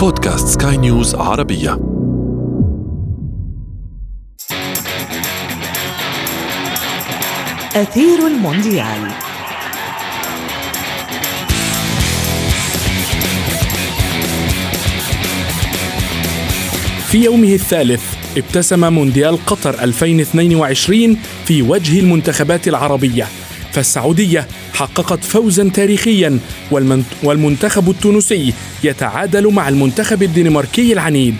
بودكاست سكاي نيوز عربية. أثير المونديال. في يومه الثالث ابتسم مونديال قطر 2022 في وجه المنتخبات العربية فالسعودية حققت فوزا تاريخيا والمنتخب التونسي يتعادل مع المنتخب الدنماركي العنيد.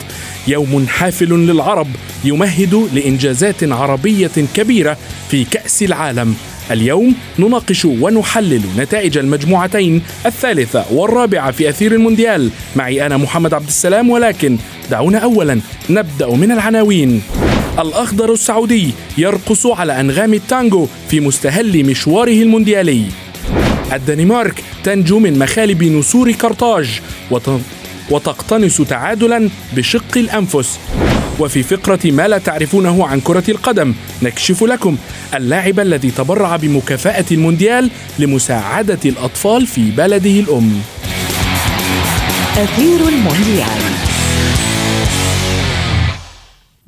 يوم حافل للعرب يمهد لإنجازات عربية كبيرة في كأس العالم. اليوم نناقش ونحلل نتائج المجموعتين الثالثة والرابعة في أثير المونديال. معي أنا محمد عبد السلام ولكن دعونا أولا نبدأ من العناوين. الأخضر السعودي يرقص على أنغام التانجو في مستهل مشواره المونديالي. الدنمارك تنجو من مخالب نسور قرطاج وتقتنص تعادلا بشق الأنفس. وفي فقرة ما لا تعرفونه عن كرة القدم نكشف لكم اللاعب الذي تبرع بمكافأة المونديال لمساعدة الأطفال في بلده الأم. أثير المونديال.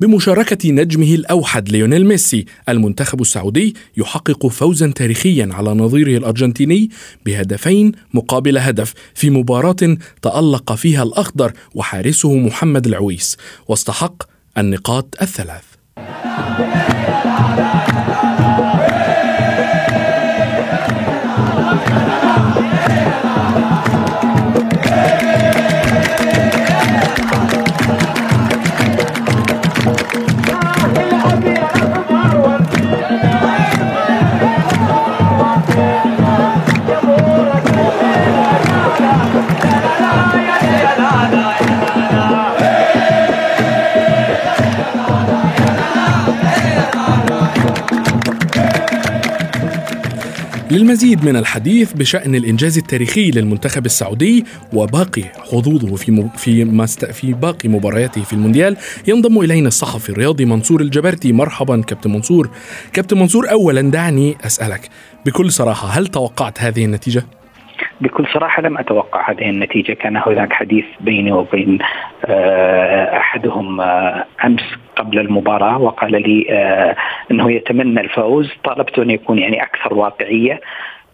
بمشاركة نجمه الأوحد ليونيل ميسي. المنتخب السعودي يحقق فوزا تاريخيا على نظيره الأرجنتيني بهدفين مقابل هدف في مباراة تألق فيها الأخضر وحارسه محمد العويس. واستحق النقاط الثلاث. للمزيد من الحديث بشأن الإنجاز التاريخي للمنتخب السعودي وباقي حظوظه في في مست في باقي مبارياته في المونديال. ينضم إلينا الصحفي الرياضي منصور الجبرتي. مرحبا كابتن منصور. كابتن منصور أولا دعني أسألك بكل صراحة هل توقعت هذه النتيجة؟ بكل صراحة لم أتوقع هذه النتيجة. كان هناك حديث بيني وبين آه، أحدهم آه، أمس قبل المباراة وقال لي آه، إنه يتمنى الفوز. طلبت أن يكون يعني أكثر واقعية.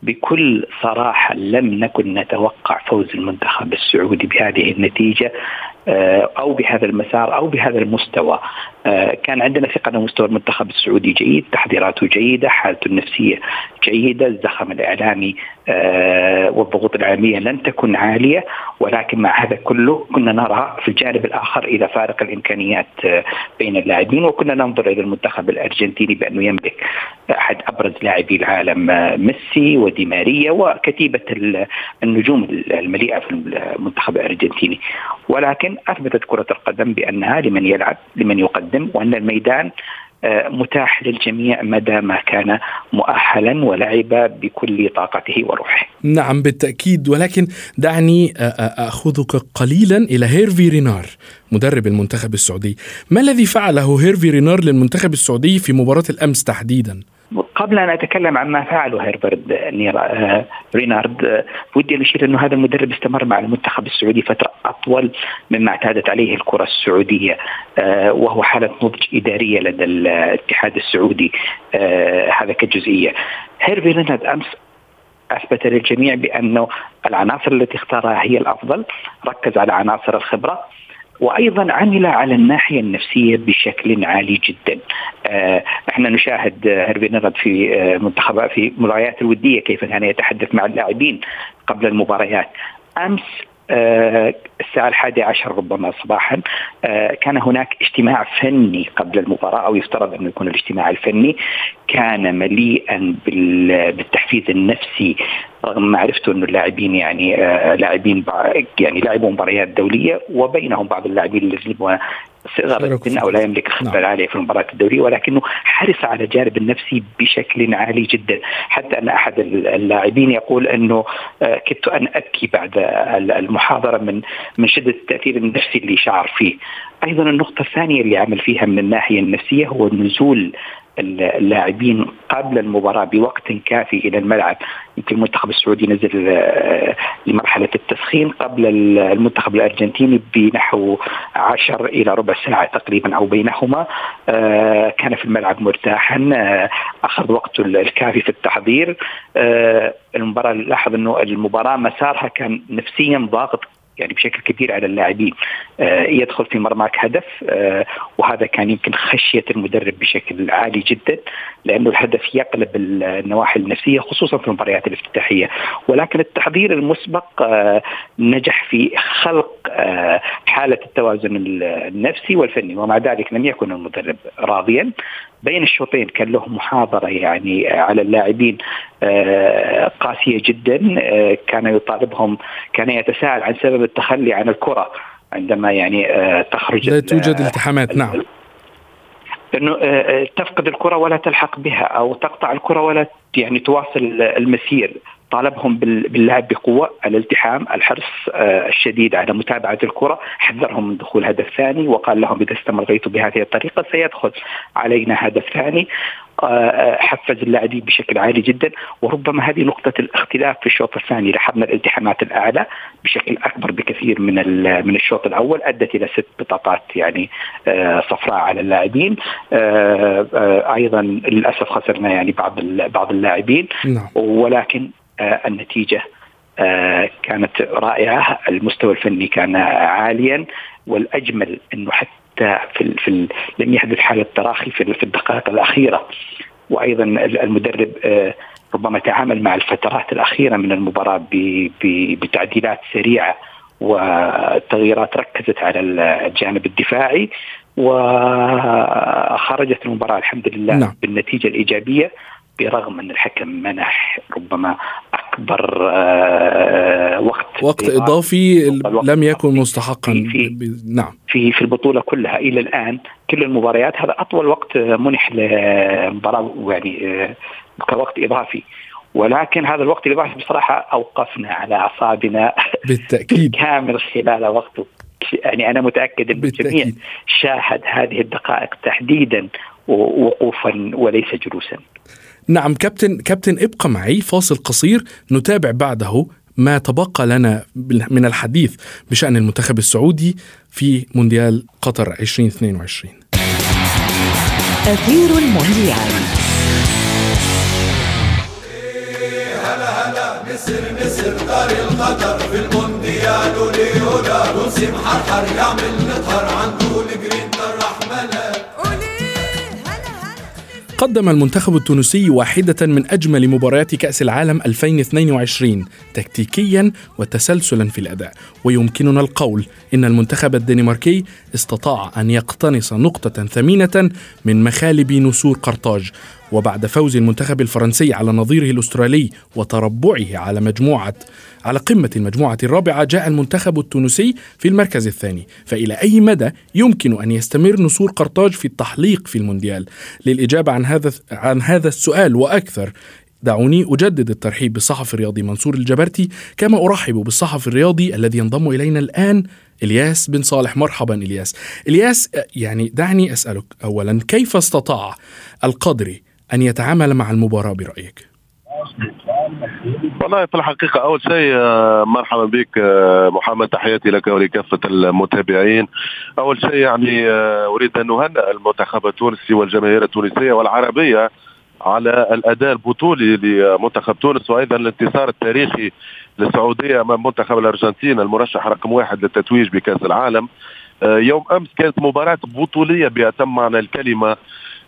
بكل صراحة لم نكن نتوقع فوز المنتخب السعودي بهذه النتيجة. أو بهذا المسار أو بهذا المستوى. آه، كان عندنا ثقة ان مستوى المنتخب السعودي جيد تحضيراته جيدة حالته النفسية جيدة الزخم الإعلامي آه، والضغوط الاعلاميه لن تكن عالية ولكن مع هذا كله كنا نرى في الجانب الآخر إلى فارق الإمكانيات بين اللاعبين وكنا ننظر إلى المنتخب الأرجنتيني بأنه يملك أحد أبرز لاعبي العالم ميسي ودي ماريا وكتيبة النجوم المليئة في المنتخب الأرجنتيني. ولكن أثبتت كرة القدم بأنها لمن يلعب لمن يقدم وأن الميدان آه، متاح للجميع مدى ما كان مؤهلا ولعب بكل طاقته وروحه. نعم بالتأكيد ولكن دعني آه، آه، اخذك قليلا إلى هيرفي رينار مدرب المنتخب السعودي، ما الذي فعله هيرفي رينار للمنتخب السعودي في مباراة الأمس تحديدا؟ قبل أن أتكلم عن ما فعله هيرفي آه، رينارد آه، ودي أن أشير انه هذا المدرب استمر مع المنتخب السعودي فترة أطول مما اعتادت عليه الكرة السعودية آه، وهو حالة نضج إدارية لدى الاتحاد السعودي هذا كجزئية. هيرفي رينارد أمس أثبت للجميع بأنه العناصر التي اختارها هي الأفضل، ركز على عناصر الخبرة وأيضا عمل على الناحية النفسية بشكل عالي جدا. آه إحنا نشاهد هيرفي نرد في آه منتخبات في مباريات الودية كيف كان يتحدث مع اللاعبين قبل المباريات. أمس آه الساعة الحادية عشر ربما صباحا. آه كان هناك اجتماع فني قبل المباراة أو يفترض أنه يكون الاجتماع الفني. كان مليئا بالتحفيز النفسي رغم معرفته أنه اللاعبين يعني آه لاعبين يعني لعبوا مباريات دولية وبينهم بعض اللاعبين الذين صغر السن أو لا يملك الخبره نعم. العاليه في المباريات الدوليه ولكنه حرص على الجانب النفسي بشكل عالي جدا حتى أن أحد اللاعبين يقول أنه آه، كدت أن أبكي بعد المحاضرة من من شدة التأثير النفسي اللي شعر فيه. أيضا النقطة الثانية اللي عمل فيها من الناحية النفسية هو نزول اللاعبين قبل المباراة بوقت كافي إلى الملعب. يمكن المنتخب السعودي نزل آه، لمرحلة التسخين قبل المنتخب الأرجنتيني بنحو 10 إلى ربع ساعة تقريبا أو بينهما. آه، كان في الملعب مرتاحا آه، أخذ وقته الكافي في التحضير. المباراة لاحظ إنه المباراة مسارها كان نفسيا ضاغط يعني بشكل كبير على اللاعبين. آه، يدخل في مرماك هدف آه، وهذا كان يمكن خشية المدرب بشكل عالي جدا لأنه الهدف يقلب النواحي النفسية خصوصا في المباريات الافتتاحية. ولكن التحضير المسبق آه، نجح في خلق حالة التوازن النفسي والفني ومع ذلك لم يكن المدرب راضيا. بين الشوطين كان له محاضرة يعني على اللاعبين آه، قاسية جدا آه، كان يطالبهم كان يتساءل عن سبب التخلي عن الكرة عندما يعني آه، تخرج لا توجد التحامات نعم. إنه تفقد الكرة ولا تلحق بها أو تقطع الكرة ولا يعني تواصل المسير. طالبهم باللعب بقوة الالتحام الحرص آه، الشديد على متابعة الكرة. حذرهم من دخول هدف ثاني وقال لهم إذا استمريتوا بهذه الطريقة سيدخل علينا هدف ثاني. آه، آه، حفز اللاعبين بشكل عالي جدا. وربما هذه نقطة الاختلاف في الشوط الثاني لاحظنا الالتحامات الأعلى بشكل أكبر بكثير من من الشوط الأول أدت إلى ست بطاقات يعني صفراء على اللاعبين. أيضا للأسف خسرنا يعني بعض بعض اللاعبين. نعم. ولكن النتيجة آه، كانت رائعة، المستوى الفني كان عاليا والأجمل إنه حتى في, في لم يحدث حالة تراخي في الدقائق الأخيرة وأيضا المدرب آه، ربما تعامل مع الفترات الأخيرة من المباراة بتعديلات سريعة والتغييرات ركزت على الجانب الدفاعي وخرجت المباراة الحمد لله نعم. بالنتيجة الإيجابية برغم أن الحكم منح ربما أكبر آه، وقت وقت إضافي لم يكن مستحقا في, في نعم. في في البطولة كلها إلى الآن كل المباريات هذا أطول وقت منح لمباراة يعني آه، كوقت إضافي. ولكن هذا الوقت الإضافي بصراحة أوقفنا على أعصابنا بالتأكيد. كامل خلال وقته يعني أنا متأكد أن الجميع شاهد هذه الدقائق تحديدا وقوفا وليس جلوسا. نعم كابتن كابتن ابقى معي فاصل قصير نتابع بعده ما تبقى لنا من الحديث بشأن المنتخب السعودي في مونديال قطر 2022 أثير المونديال. هلا هلا مصر مصر دار القطر في المونديال وليولا نسيم حرحر يعمل نطهر عنده الجرين قدم المنتخب التونسي واحدة من أجمل مباريات كأس العالم 2022 تكتيكيا وتسلسلا في الأداء. ويمكننا القول إن المنتخب الدنماركي استطاع أن يقتنص نقطة ثمينة من مخالب نسور قرطاج. وبعد فوز المنتخب الفرنسي على نظيره الأسترالي وتربعه على مجموعه على قمة المجموعة الرابعة جاء المنتخب التونسي في المركز الثاني. فإلى أي مدى يمكن أن يستمر نسور قرطاج في التحليق في المونديال؟ للإجابة عن هذا عن هذا السؤال وأكثر دعوني أجدد الترحيب بالصحفي الرياضي منصور الجبرتي كما أرحب بالصحفي الرياضي الذي ينضم إلينا الآن إلياس بن صالح. مرحبا إلياس. إلياس يعني دعني أسألك أولا كيف استطاع القدري أن يتعامل مع المباراة برأيك؟ والله في الحقيقة أول شيء آه، مرحبا بك آه، محمد تحياتي لك ولكافة المتابعين. أول شيء يعني آه، أريد أن نهنئ المنتخب التونسي والجماهير التونسية والعربية على الأداء البطولي لمنتخب تونس وأيضا الانتصار التاريخي للسعودية أمام منتخب الأرجنتين المرشح رقم واحد للتتويج بكأس العالم. يوم أمس كانت مباراة بطولية بأتم معنى الكلمة.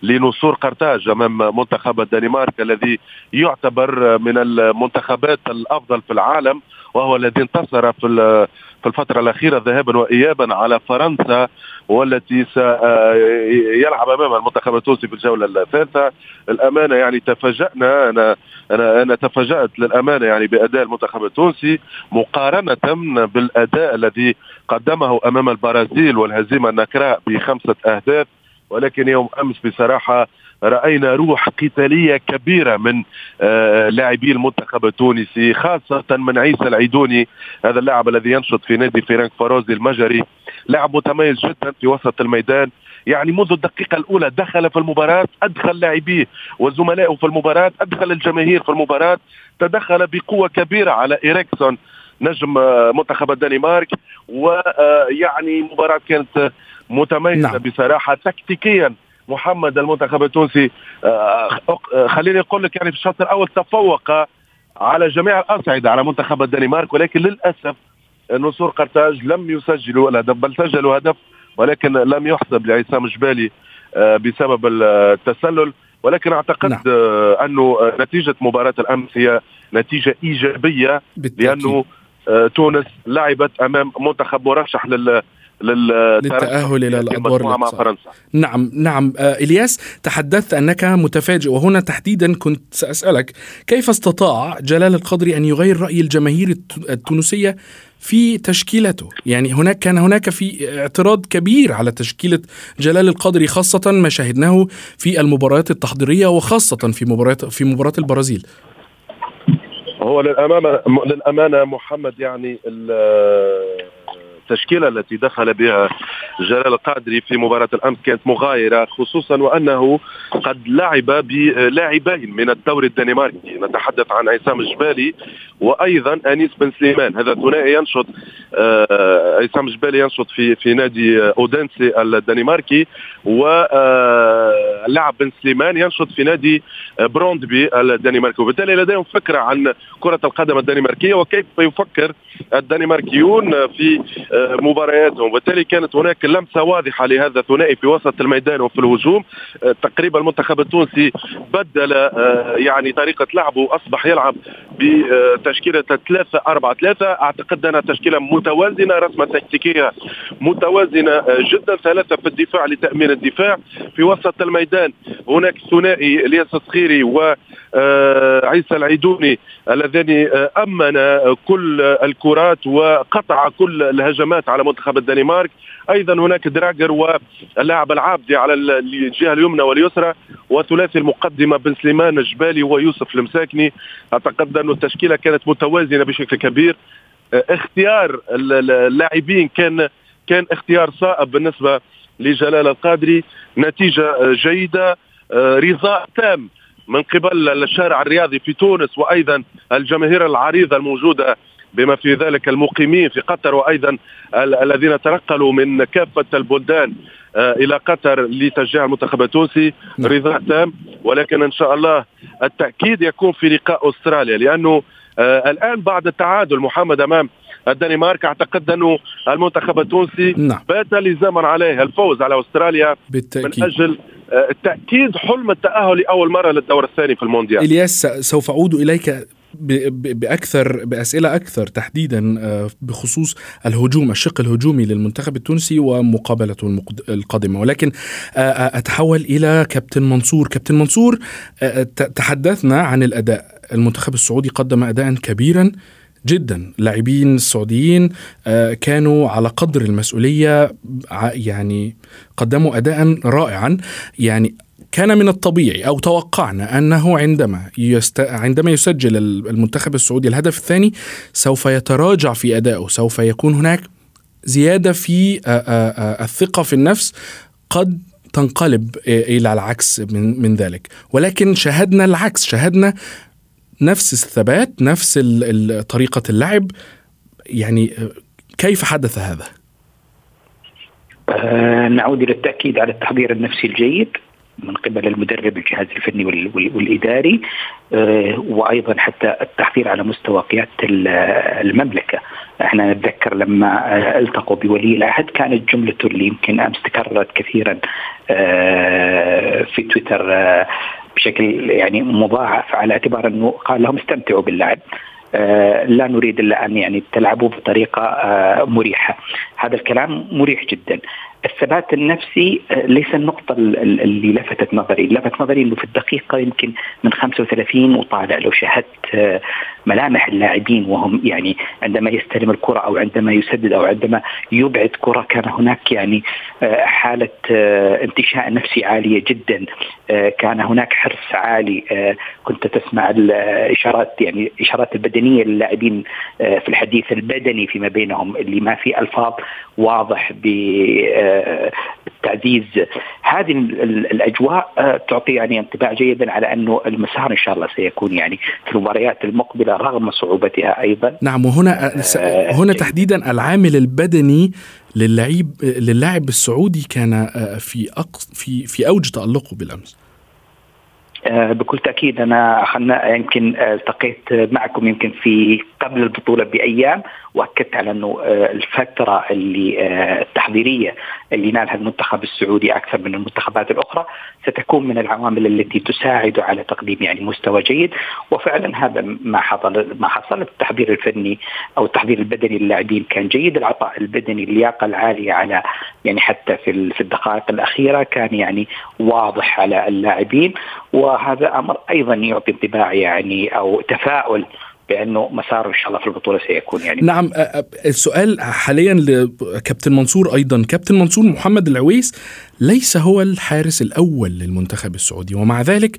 لنصور قرطاج أمام منتخب الدنمارك الذي يعتبر من المنتخبات الأفضل في العالم وهو الذي انتصر في في الفترة الأخيرة ذهابا وإيابا على فرنسا والتي سيلعب أمام المنتخب التونسي في الجولة الثالثة. الأمانة يعني تفاجأنا أنا أنا أنا تفاجأت للأمانة يعني بأداء المنتخب التونسي مقارنة بالأداء الذي قدمه أمام البرازيل والهزيمة النكراء بخمسة أهداف. ولكن يوم أمس بصراحة رأينا روح قتالية كبيرة من آه، لاعبي المنتخب التونسي خاصة من عيسى العيدوني هذا اللاعب الذي ينشط في نادي فرانك فاروزي المجري. لاعب متميز جدا في وسط الميدان. يعني منذ الدقيقة الأولى دخل في المباراة أدخل لاعبيه وزملائه في المباراة أدخل الجماهير في المباراة. تدخل بقوة كبيرة على إريكسون نجم آه، منتخب الدنمارك. ويعني مباراة كانت متميزة نعم. بصراحة تكتيكيا محمد المنتخب التونسي آه، آه، خليني أقول لك يعني في الشوط الأول تفوق على جميع الأصعدة على منتخب الدنمارك ولكن للأسف نصور قرطاج لم يسجلوا الهدف بل سجلوا هدف ولكن لم يحسب لعصام جبالي بسبب التسلل ولكن أعتقد نعم. انه نتيجة مباراة الأمس هي نتيجة إيجابية بالتأكيد. لأنه آه، تونس لعبت أمام منتخب مرشح لل للتأهل إلى الأدوار مع فرنسا. نعم نعم. آه إلياس تحدثت أنك متفاجئ وهنا تحديدا كنت سأسألك كيف استطاع جلال القدري أن يغير رأي الجماهير التونسية في تشكيلته؟ يعني هناك كان هناك في اعتراض كبير على تشكيلة جلال القدري خاصة ما شاهدناه في المباريات التحضيرية وخاصة في مباراة في مباراة البرازيل. هو للأمانة للأمانة محمد يعني التشكيلة التي دخل بها جلال القادري في مباراة الأمس كانت مغايرة خصوصا وأنه قد لعب بلاعبين من الدوري الدنماركي. نتحدث عن عصام الجبالي وأيضا أنيس بن سليمان. هذا ثنائي ينشط آه عصام الجبالي ينشط في في نادي اودنسي الدنماركي واللاعب بن سليمان ينشط في نادي بروندبي الدنماركي. وبالتالي لديهم فكرة عن كرة القدم الدنماركية وكيف يفكر الدنماركيون في مبارياتهم. وبالتالي كانت هناك لمسة واضحة لهذا الثنائي في وسط الميدان وفي الهجوم. تقريبا المنتخب التونسي بدل آه، يعني طريقة لعبه اصبح يلعب بتشكيلة 3 4 3 أعتقد انها تشكيلة متوازنة رسمة تكتيكية متوازنة آه، جدا ثلاثة في الدفاع لتأمين الدفاع. في وسط الميدان هناك ثنائي إلياس الصخيري و آه، عيسى العيدوني اللذان أمن كل الكرات وقطع كل الهجمات على منتخب الدنمارك. أيضا هناك دراجر واللاعب العابدي على الجهة اليمنى واليسرى وثلاثي المقدمة بن سليمان جبالي ويوسف المساكني أعتقد ان التشكيلة كانت متوازنة بشكل كبير. اختيار اللاعبين كان كان اختيار صائب بالنسبة لجلال القادري. نتيجة جيدة. رضاء تام من قبل الشارع الرياضي في تونس وأيضا الجماهير العريضة الموجودة بما في ذلك المقيمين في قطر وأيضا الذين تنقلوا من كافة البلدان آه، إلى قطر لتشجيع المنتخب التونسي نعم. رضا تام ولكن إن شاء الله التأكيد يكون في لقاء أستراليا لأنه آه الآن بعد التعادل محمد أمام الدنمارك أعتقد أنه المنتخب التونسي نعم. بات لزاما عليه الفوز على أستراليا بالتأكيد. من أجل آه، تأكيد حلم التأهل لأول مرة للدور الثاني في المونديال إلياس سوف أعود إليك بأكثر بأسئلة أكثر تحديدا آه، بخصوص الهجوم الشق الهجومي للمنتخب التونسي ومقابلته القادمة. ولكن آه، آه، أتحول إلى كابتن منصور. كابتن منصور تحدثنا عن الأداء. المنتخب السعودي قدم اداء كبيرا. جدا. لاعبين السعوديين كانوا على قدر المسؤولية يعني قدموا اداء رائعا. يعني كان من الطبيعي أو توقعنا أنه عندما يست... عندما يسجل المنتخب السعودي الهدف الثاني سوف يتراجع في أدائه، سوف يكون هناك زيادة في الثقة في النفس. قد تنقلب إلى العكس من من ذلك، ولكن شاهدنا العكس، شاهدنا نفس الثبات، نفس طريقة اللعب يعني كيف حدث هذا؟ آه نعود إلى التأكيد على التحضير النفسي الجيد من قبل المدرب الجهاز الفني والإداري آه، وأيضا حتى التحضير على مستوى قيادة المملكة أحنا نتذكر لما آه، ألتقوا بولي العهد كانت جملته اللي يمكن أمس تكررت كثيرا في تويتر بشكل يعني مضاعف على اعتبار انه قال لهم استمتعوا باللعب. لا نريد الا ان يعني تلعبوا بطريقة مريحة. هذا الكلام مريح جدا. الثبات النفسي آه، ليس النقطة اللي لفتت نظري، لفت نظري إنه في الدقيقة يمكن من 35 وطالع لو شاهدت آه، ملامح اللاعبين وهم يعني عندما يستلم الكرة أو عندما يسدد أو عندما يبعد كرة كان هناك يعني آه، حالة انتشاء نفسي عالية جدا، كان هناك حرص عالي، كنت تسمع الإشارات يعني الإشارات البدنية للاعبين في الحديث البدني فيما بينهم اللي ما في ألفاظ واضح بالتعزيز هذه الأجواء تعطي يعني انطباع جيدا على أنه المسار إن شاء الله سيكون يعني في المباريات المقبلة رغم صعوبتها أيضا. نعم وهنا هنا تحديدا العامل البدني للعيب للاعب السعودي كان في في في أوج تألقه بالأمس. آه، بكل تأكيد أنا يمكن التقيت معكم يمكن في قبل البطولة بأيام وأكدت على أنه آه، الفترة اللي آه، التحضيرية اللي نالها المنتخب السعودي أكثر من المنتخبات الأخرى ستكون من العوامل التي تساعد على تقديم يعني مستوى جيد. وفعلا هذا ما حصل ما حصل. التحضير الفني أو التحضير البدني للاعبين كان جيد. العطاء البدني اللياقة العالية على يعني حتى في الدقائق الأخيرة كان يعني واضح على اللاعبين. وهذا أمر أيضا يعطي انطباع يعني أو تفاؤل بأنه مساره إن شاء الله في البطولة سيكون يعني نعم السؤال حاليا لكابتن منصور أيضا. كابتن منصور محمد العويس ليس هو الحارس الأول للمنتخب السعودي ومع ذلك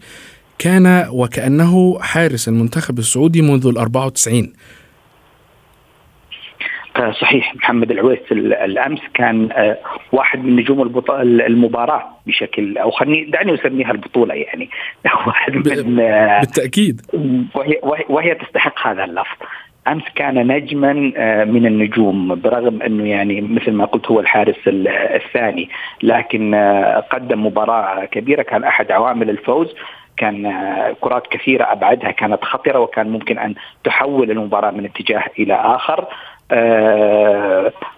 كان وكأنه حارس المنتخب السعودي منذ ال 94 صحيح محمد العويس الأمس كان آه، واحد من نجوم المباراة بشكل أو خلني دعني أسميها البطولة يعني. واحد من آه، بالتأكيد. وهي, وهي تستحق هذا اللفظ. أمس كان نجما آه، من النجوم برغم أنه يعني مثل ما قلت هو الحارس الثاني لكن قدم مباراة كبيرة كان أحد عوامل الفوز. كان كرات كثيرة أبعدها كانت خطرة وكان ممكن أن تحول المباراة من اتجاه إلى آخر. آه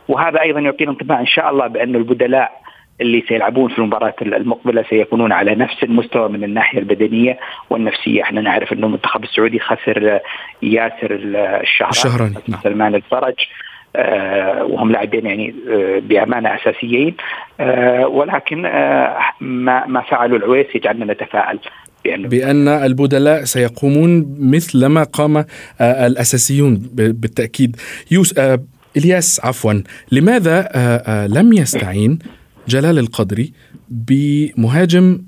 وهذا أيضا يعطينا انطباع إن شاء الله بأن البدلاء اللي سيلعبون في المباراة المقبلة سيكونون على نفس المستوى من الناحية البدنية والنفسية. إحنا نعرف أنه المنتخب السعودي خسر ياسر الشهراني الشهراني نعم. سلمان الفرج آه وهم لاعبين يعني آه بأمانة أساسيين. آه ولكن آه ما ما فعلوا العويس يجعلنا نتفائل بأن, بأن البدلاء سيقومون مثل ما قام آه، الأساسيون بالتأكيد. يوس آه، إلياس عفوا لماذا آه، لم يستعين جلال القدري بمهاجم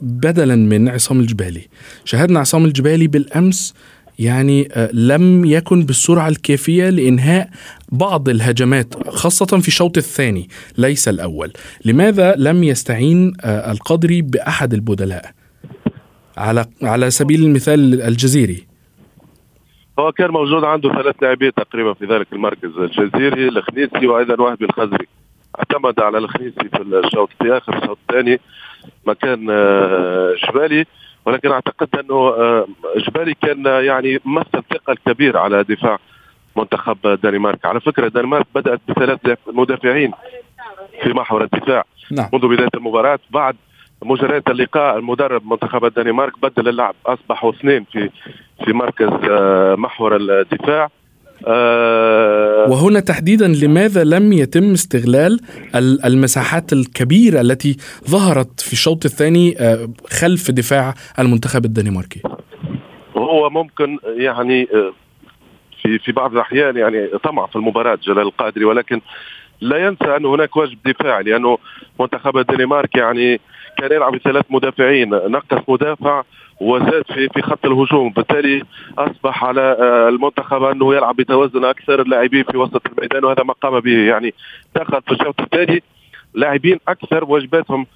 بدلا من عصام الجبالي؟ شاهدنا عصام الجبالي بالأمس يعني لم يكن بالسرعة الكافية لإنهاء بعض الهجمات خاصة في الشوط الثاني ليس الأول. لماذا لم يستعين القدري بأحد البدلاء؟ على على سبيل المثال الجزيري. هو كان موجود عنده ثلاث لاعبين تقريبا في ذلك المركز. الجزيري الخنيسي وأيضا وهبي الخزري اعتمد على الخنيسي في الشوط في آخر الشوط الثاني مكان آه، جبالي ولكن أعتقد أنه آه، جبالي كان يعني مثل ثقل كبير على دفاع منتخب الدنمارك. على فكرة الدنمارك بدأت بثلاث مدافعين في محور الدفاع نعم. منذ بداية المباراة. بعد مجريات اللقاء المدرب منتخب الدنمارك بدل اللعب أصبحوا اثنين في في مركز آه، محور الدفاع. آه، وهنا تحديدا لماذا لم يتم استغلال المساحات الكبيرة التي ظهرت في الشوط الثاني آه، خلف دفاع المنتخب الدنماركي؟ هو ممكن يعني في في بعض الأحيان يعني طمع في المباراة جلال القادري ولكن لا ينسى أن هناك واجب دفاعي لأنه منتخب الدنمارك يعني كان يلعب بثلاث مدافعين نقص مدافع وزاد في في خط الهجوم. بالتالي أصبح على آه، المنتخب أنه يلعب بتوازن أكثر اللاعبين في وسط الميدان وهذا ما قام به يعني دخل في الشوط الثاني. لاعبين أكثر واجباتهم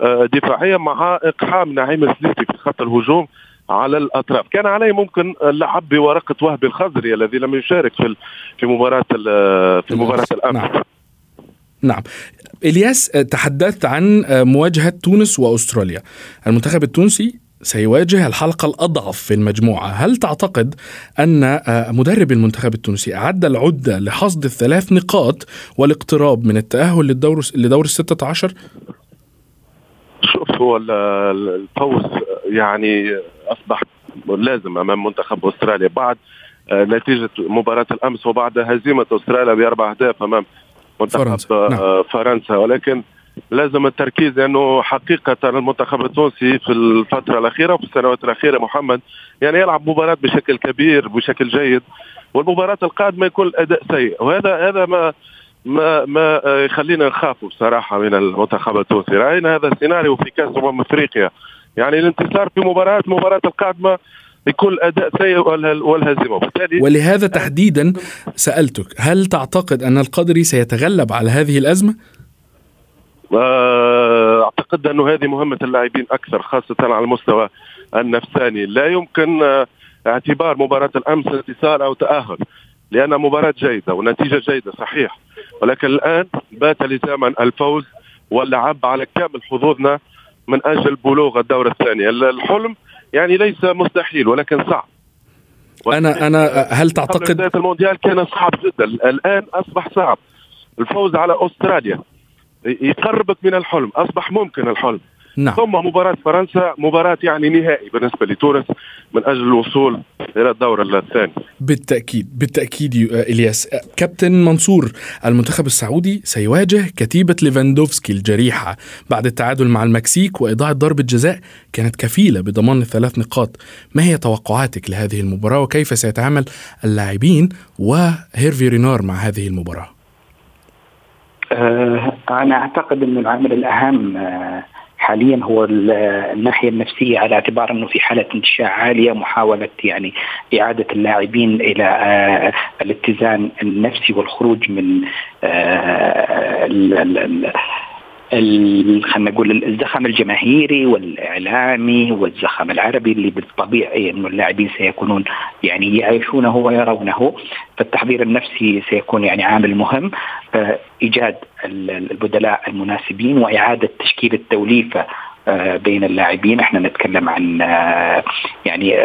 آه، دفاعية مع إقحام نعيم السليسي في خط الهجوم على الأطراف. كان عليه ممكن اللعب بورقة وهبي الخزري الذي لم يشارك في في مباراة في مباراة الامس نعم. إلياس تحدثت عن مواجهة تونس وأستراليا المنتخب التونسي سيواجه الحلقة الأضعف في المجموعة هل تعتقد أن مدرب المنتخب التونسي أعد العدة لحصد الثلاث نقاط والاقتراب من التأهل للدور لدور الستة عشر؟ شوف هو الفوز يعني أصبح لازم أمام منتخب أستراليا بعد نتيجة مباراة الأمس وبعد هزيمة أستراليا بأربع أهداف أمام منتخب فرنسا. نعم. آه، فرنسا ولكن لازم التركيز لأنه حقيقة المنتخب التونسي في الفترة الأخيرة وفي السنوات الأخيرة محمد يعني يلعب مباراة بشكل كبير بشكل جيد والمباراة القادمة يكون الاداء سيء وهذا هذا ما ما ما يخلينا نخاف بصراحه من المنتخب التونسي رأينا هذا السيناريو في كأس أمم أفريقيا يعني الانتصار في مباراة المباراه القادمة يكون الاداء سيء والهزيمة. وبالتالي ولهذا تحديدا سألتك هل تعتقد أن القدري سيتغلب على هذه الأزمة؟ آه، أعتقد انه هذه مهمة اللاعبين أكثر خاصة على المستوى النفساني. لا يمكن آه، اعتبار مباراة الأمس انتصار أو تأهل لأن مباراة جيدة ونتيجة جيدة صحيح. ولكن الآن بات لزاما الفوز واللعب على كامل حظوظنا من أجل بلوغ الدورة الثانية. الحلم يعني ليس مستحيل ولكن صعب. أنا أنا هل تعتقد بداية المونديال كان صعب جدا. الآن أصبح صعب. الفوز على أستراليا. يقربك من الحلم. أصبح ممكن الحلم. نعم. ثم مباراة فرنسا مباراة يعني نهائي بالنسبة لتونس من أجل الوصول إلى الدورة الثانية بالتأكيد بالتأكيد إلياس. كابتن منصور المنتخب السعودي سيواجه كتيبة ليفاندوفسكي الجريحة. بعد التعادل مع المكسيك وإضاعة ضربة جزاء كانت كفيلة بضمان الثلاث نقاط. ما هي توقعاتك لهذه المباراة؟ وكيف سيتعامل اللاعبين وهيرفي رينار مع هذه المباراة؟ أه أنا أعتقد أن العامل الأهم أه حاليا هو الناحيه النفسية على اعتبار أنه في حالة انتشاء عالية محاولة يعني إعادة اللاعبين إلى آه، الاتزان النفسي والخروج من آه، خلينا نقول الزخم الجماهيري والإعلامي والزخم العربي اللي بالطبيعي أنه اللاعبين سيكونون يعني يعيشونه ويرونه. فالتحضير النفسي سيكون يعني عامل مهم. إيجاد البدلاء المناسبين وإعادة تشكيل التوليفة آه، بين اللاعبين. إحنا نتكلم عن آه، يعني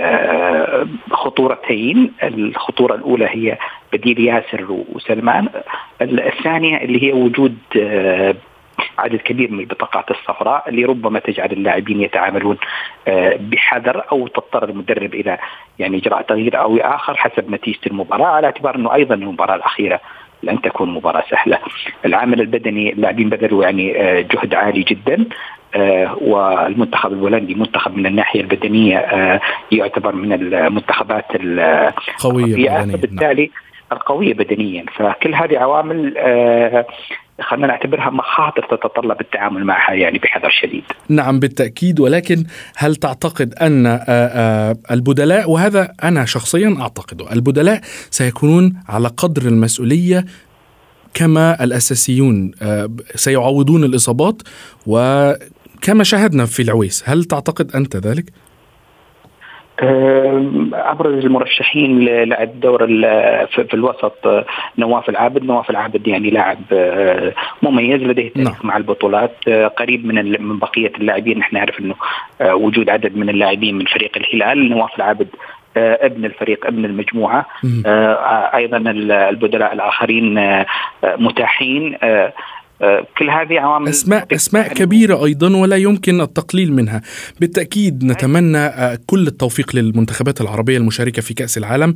خطورتين. الخطورة الأولى هي بديل ياسر وسلمان. الثانية اللي هي وجود عدد كبير من البطاقات الصفراء اللي ربما تجعل اللاعبين يتعاملون آه، بحذر أو تضطر المدرب إلى يعني إجراء تغيير أو آخر حسب نتيجة المباراة على اعتبار إنه أيضا المباراة الأخيرة لن تكون مباراة سهلة. العامل البدني اللاعبين بذلوا يعني آه، جهد عالي جدا آه، والمنتخب البولندي منتخب من الناحية البدنية يعتبر من المنتخبات القوية. بالتالي القوية بدنيا. فكل هذه عوامل خلينا نعتبرها مخاطر تتطلب التعامل معها يعني بحذر شديد. نعم بالتأكيد ولكن هل تعتقد أن آه، آه، البدلاء وهذا أنا شخصيا أعتقده، البدلاء سيكونون على قدر المسؤولية كما الأساسيون آه، سيعوضون الإصابات وكما شاهدنا في العويس، هل تعتقد أنت ذلك؟ ابرز المرشحين للعب دور في الوسط نواف العابد، نواف العابد يعني لاعب آه، مميز لديه تاريخ نعم. مع البطولات آه، قريب من من بقية اللاعبين. نحن نعرف إنه وجود عدد من اللاعبين من فريق الهلال. نواف العابد ابن الفريق ابن المجموعة. أيضا البدلاء الآخرين متاحين كل هذه عوامل اسماء أسماء كبيرة أيضا ولا يمكن التقليل منها. بالتأكيد نتمنى آه، كل التوفيق للمنتخبات العربية المشاركة في كأس العالم.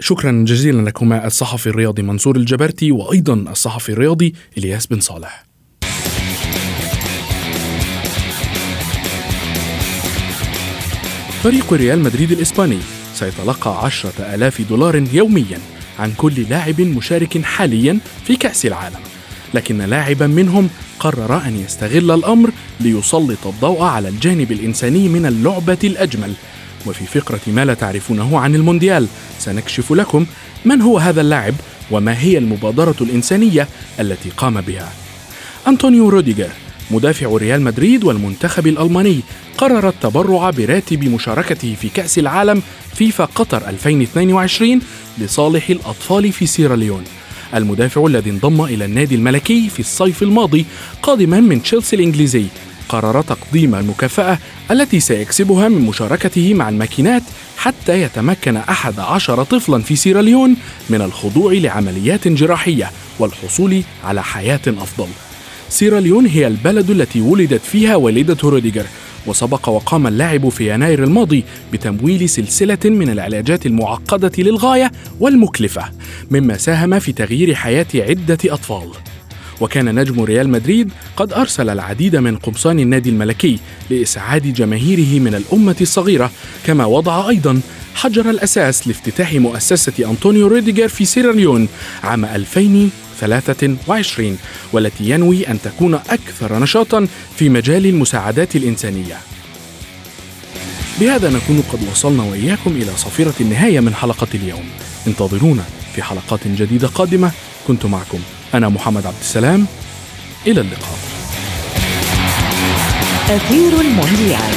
شكرا جزيلا لكما الصحفي الرياضي منصور الجبرتي وأيضا الصحفي الرياضي إلياس بن صالح. فريق ريال مدريد الإسباني سيتلقى عشرة آلاف دولار يوميا عن كل لاعب مشارك حاليا في كأس العالم. لكن لاعبا منهم قرر أن يستغل الأمر ليسلط الضوء على الجانب الإنساني من اللعبة الأجمل. وفي فقرة ما لا تعرفونه عن المونديال سنكشف لكم من هو هذا اللاعب وما هي المبادرة الإنسانية التي قام بها. أنطونيو روديجر مدافع ريال مدريد والمنتخب الألماني قرر التبرع براتب مشاركته في كأس العالم فيفا قطر 2022 لصالح الأطفال في سيراليون المدافع الذي انضم إلى النادي الملكي في الصيف الماضي قادما من تشيلسي الإنجليزي. قرر تقديم المكافأة التي سيكسبها من مشاركته مع الماكينات حتى يتمكن أحد عشر طفلا في سيراليون من الخضوع لعمليات جراحية والحصول على حياة أفضل. سيراليون هي البلد التي ولدت فيها والدة روديجر وسبق وقام اللاعب في يناير الماضي بتمويل سلسلة من العلاجات المعقدة للغاية والمكلفة مما ساهم في تغيير حياة عدة أطفال. وكان نجم ريال مدريد قد أرسل العديد من قمصان النادي الملكي لإسعاد جماهيره من الأمة الصغيرة كما وضع أيضا حجر الأساس لافتتاح مؤسسة أنطونيو ريديجر في سيراليون عام 2000 2023 والتي ينوي أن تكون أكثر نشاطا في مجال المساعدات الإنسانية. بهذا نكون قد وصلنا وإياكم إلى صفيرة النهاية من حلقة اليوم. انتظرونا في حلقات جديدة قادمة. كنت معكم أنا محمد عبد السلام. إلى اللقاء. أثير المونديال.